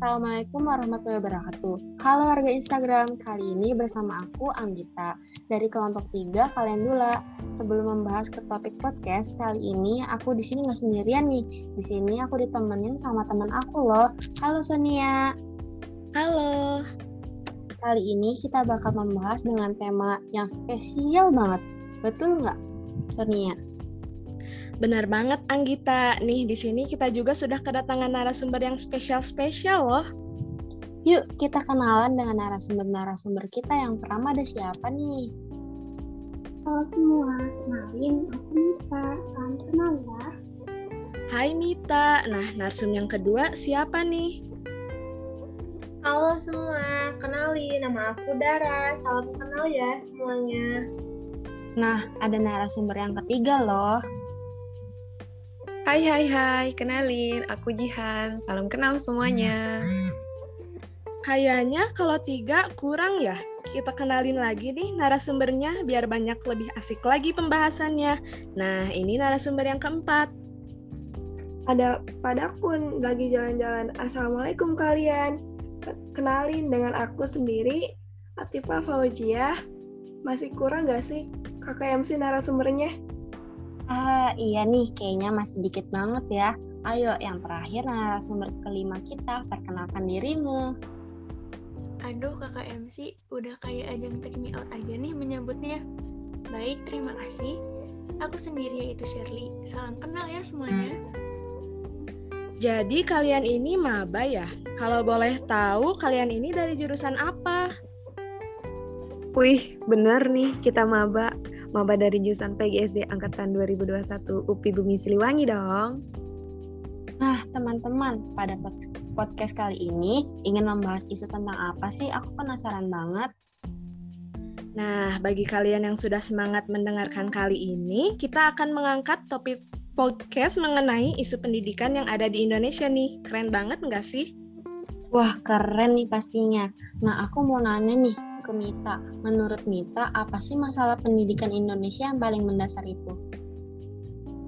Assalamualaikum warahmatullahi wabarakatuh. Halo warga Instagram, kali ini bersama aku Anggita dari kelompok 3 kalian dulu. Sebelum membahas ke topik podcast kali ini, aku di sini nggak sendirian nih. Di sini aku ditemenin sama teman aku loh. Halo Sonia. Halo. Kali ini kita bakal membahas dengan tema yang spesial banget. Betul nggak, Sonia? Benar banget Anggita. Nih di sini kita juga sudah kedatangan narasumber yang spesial-spesial loh. Yuk kita kenalan dengan narasumber-narasumber kita yang pertama ada siapa nih? Halo semua, kenalin aku Mita. Salam kenal ya. Hai Mita. Nah, narsum yang kedua siapa nih? Halo semua, kenalin nama aku Dara. Salam kenal ya semuanya. Nah, ada narasumber yang ketiga loh. Hai hai hai, kenalin, aku Jihan. Salam kenal semuanya. Kayaknya kalau tiga kurang ya. Kita kenalin lagi nih narasumbernya biar banyak lebih asik lagi pembahasannya. Nah, ini narasumber yang keempat. Ada Padakun lagi jalan-jalan. Assalamualaikum kalian. Kenalin dengan aku sendiri, Atifa Faujiah. Masih kurang gak sih kakak MC narasumbernya? Ah, iya nih, kayaknya masih dikit banget ya. Ayo, yang terakhir narasumber kelima kita, perkenalkan dirimu. Aduh, kakak MC, udah kayak ajang take me out aja nih menyambutnya. Baik, terima kasih. Aku sendiri yaitu Shirley. Salam kenal ya semuanya. Jadi kalian ini maba ya? Kalau boleh tahu, kalian ini dari jurusan apa? Wih, bener nih kita maba. Maba dari jurusan PGSD Angkatan 2021 UPI Bumi Siliwangi dong. Nah, teman-teman, pada podcast kali ini ingin membahas isu tentang apa sih? Aku penasaran banget. Nah, bagi kalian yang sudah semangat mendengarkan kali ini, kita akan mengangkat topik podcast mengenai isu pendidikan yang ada di Indonesia nih. Keren banget nggak sih? Wah, keren nih pastinya. Nah, aku mau nanya nih, ke Mita. Menurut Mita, apa sih masalah pendidikan Indonesia yang paling mendasar itu?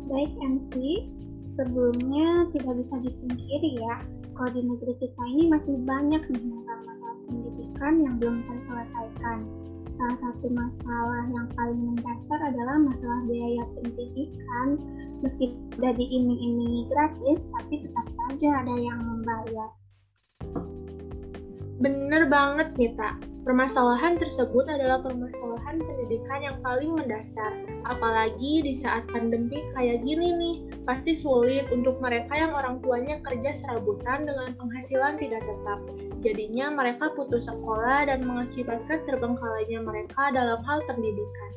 Baik MC, sebelumnya tidak bisa dipungkiri ya, kalau di negeri kita ini masih banyak nih masalah-masalah pendidikan yang belum terselesaikan. Salah satu masalah yang paling mendasar adalah masalah biaya pendidikan. Meski sudah diiming-imingi gratis, tapi tetap saja ada yang membayar. Bener banget, Mita. Permasalahan tersebut adalah permasalahan pendidikan yang paling mendasar. Apalagi di saat pandemi kayak gini nih, pasti sulit untuk mereka yang orang tuanya kerja serabutan dengan penghasilan tidak tetap. Jadinya mereka putus sekolah dan mengakibatkan terbengkalainya mereka dalam hal pendidikan.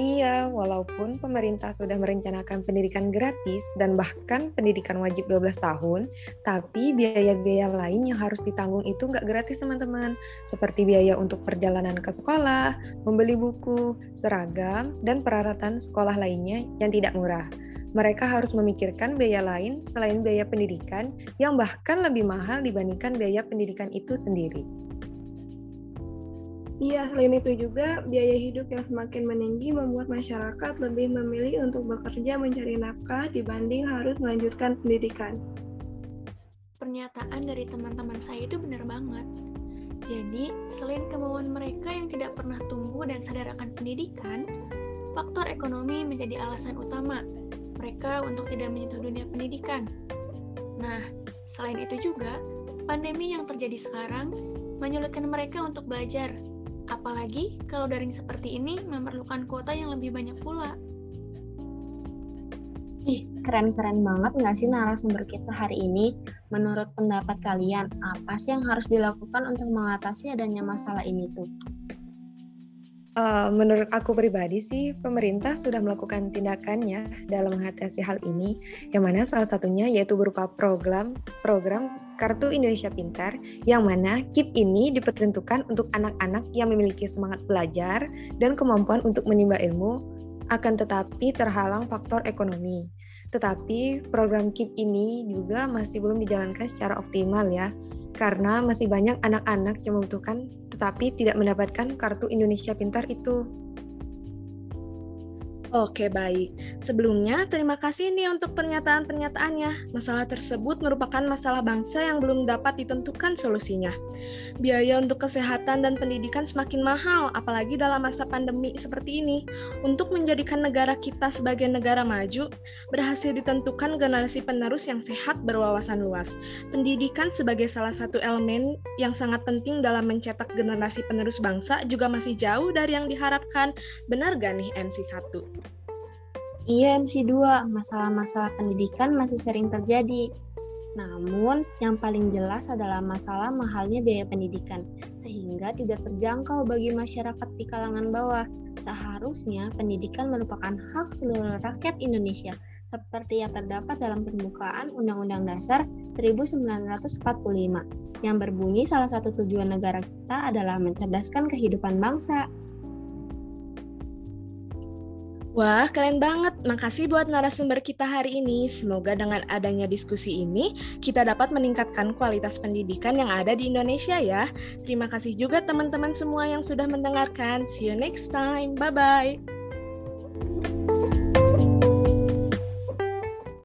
Iya, walaupun pemerintah sudah merencanakan pendidikan gratis dan bahkan pendidikan wajib 12 tahun, tapi biaya-biaya lain yang harus ditanggung itu nggak gratis teman-teman. Seperti biaya untuk perjalanan ke sekolah, membeli buku, seragam, dan peralatan sekolah lainnya yang tidak murah. Mereka harus memikirkan biaya lain selain biaya pendidikan yang bahkan lebih mahal dibandingkan biaya pendidikan itu sendiri. Iya, selain itu juga biaya hidup yang semakin meninggi membuat masyarakat lebih memilih untuk bekerja mencari nafkah dibanding harus melanjutkan pendidikan. Pernyataan dari teman-teman saya itu benar banget. Jadi, selain kemauan mereka yang tidak pernah tumbuh dan sadar akan pendidikan, faktor ekonomi menjadi alasan utama mereka untuk tidak menyentuh dunia pendidikan. Nah, selain itu juga, pandemi yang terjadi sekarang menyulitkan mereka untuk belajar Apalagi kalau daring seperti ini memerlukan kuota yang lebih banyak pula. Ih, keren-keren banget nggak sih narasumber kita hari ini? Menurut pendapat kalian, apa sih yang harus dilakukan untuk mengatasi adanya masalah ini tuh? Uh, menurut aku pribadi sih, pemerintah sudah melakukan tindakannya dalam mengatasi hal ini, yang mana salah satunya yaitu berupa program program Kartu Indonesia Pintar, yang mana KIP ini diperuntukkan untuk anak-anak yang memiliki semangat belajar dan kemampuan untuk menimba ilmu, akan tetapi terhalang faktor ekonomi. Tetapi program KIP ini juga masih belum dijalankan secara optimal ya, karena masih banyak anak-anak yang membutuhkan tetapi tidak mendapatkan kartu Indonesia Pintar itu. Oke, baik. Sebelumnya, terima kasih nih untuk pernyataan-pernyataannya. Masalah tersebut merupakan masalah bangsa yang belum dapat ditentukan solusinya. Biaya untuk kesehatan dan pendidikan semakin mahal, apalagi dalam masa pandemi seperti ini. Untuk menjadikan negara kita sebagai negara maju, berhasil ditentukan generasi penerus yang sehat berwawasan luas. Pendidikan sebagai salah satu elemen yang sangat penting dalam mencetak generasi penerus bangsa juga masih jauh dari yang diharapkan. Benar gak nih MC1? Iya MC2, masalah-masalah pendidikan masih sering terjadi. Namun, yang paling jelas adalah masalah mahalnya biaya pendidikan, sehingga tidak terjangkau bagi masyarakat di kalangan bawah. Seharusnya pendidikan merupakan hak seluruh rakyat Indonesia, seperti yang terdapat dalam pembukaan Undang-Undang Dasar 1945, yang berbunyi salah satu tujuan negara kita adalah mencerdaskan kehidupan bangsa. Wah, keren banget. Makasih buat narasumber kita hari ini. Semoga dengan adanya diskusi ini, kita dapat meningkatkan kualitas pendidikan yang ada di Indonesia ya. Terima kasih juga teman-teman semua yang sudah mendengarkan. See you next time. Bye-bye.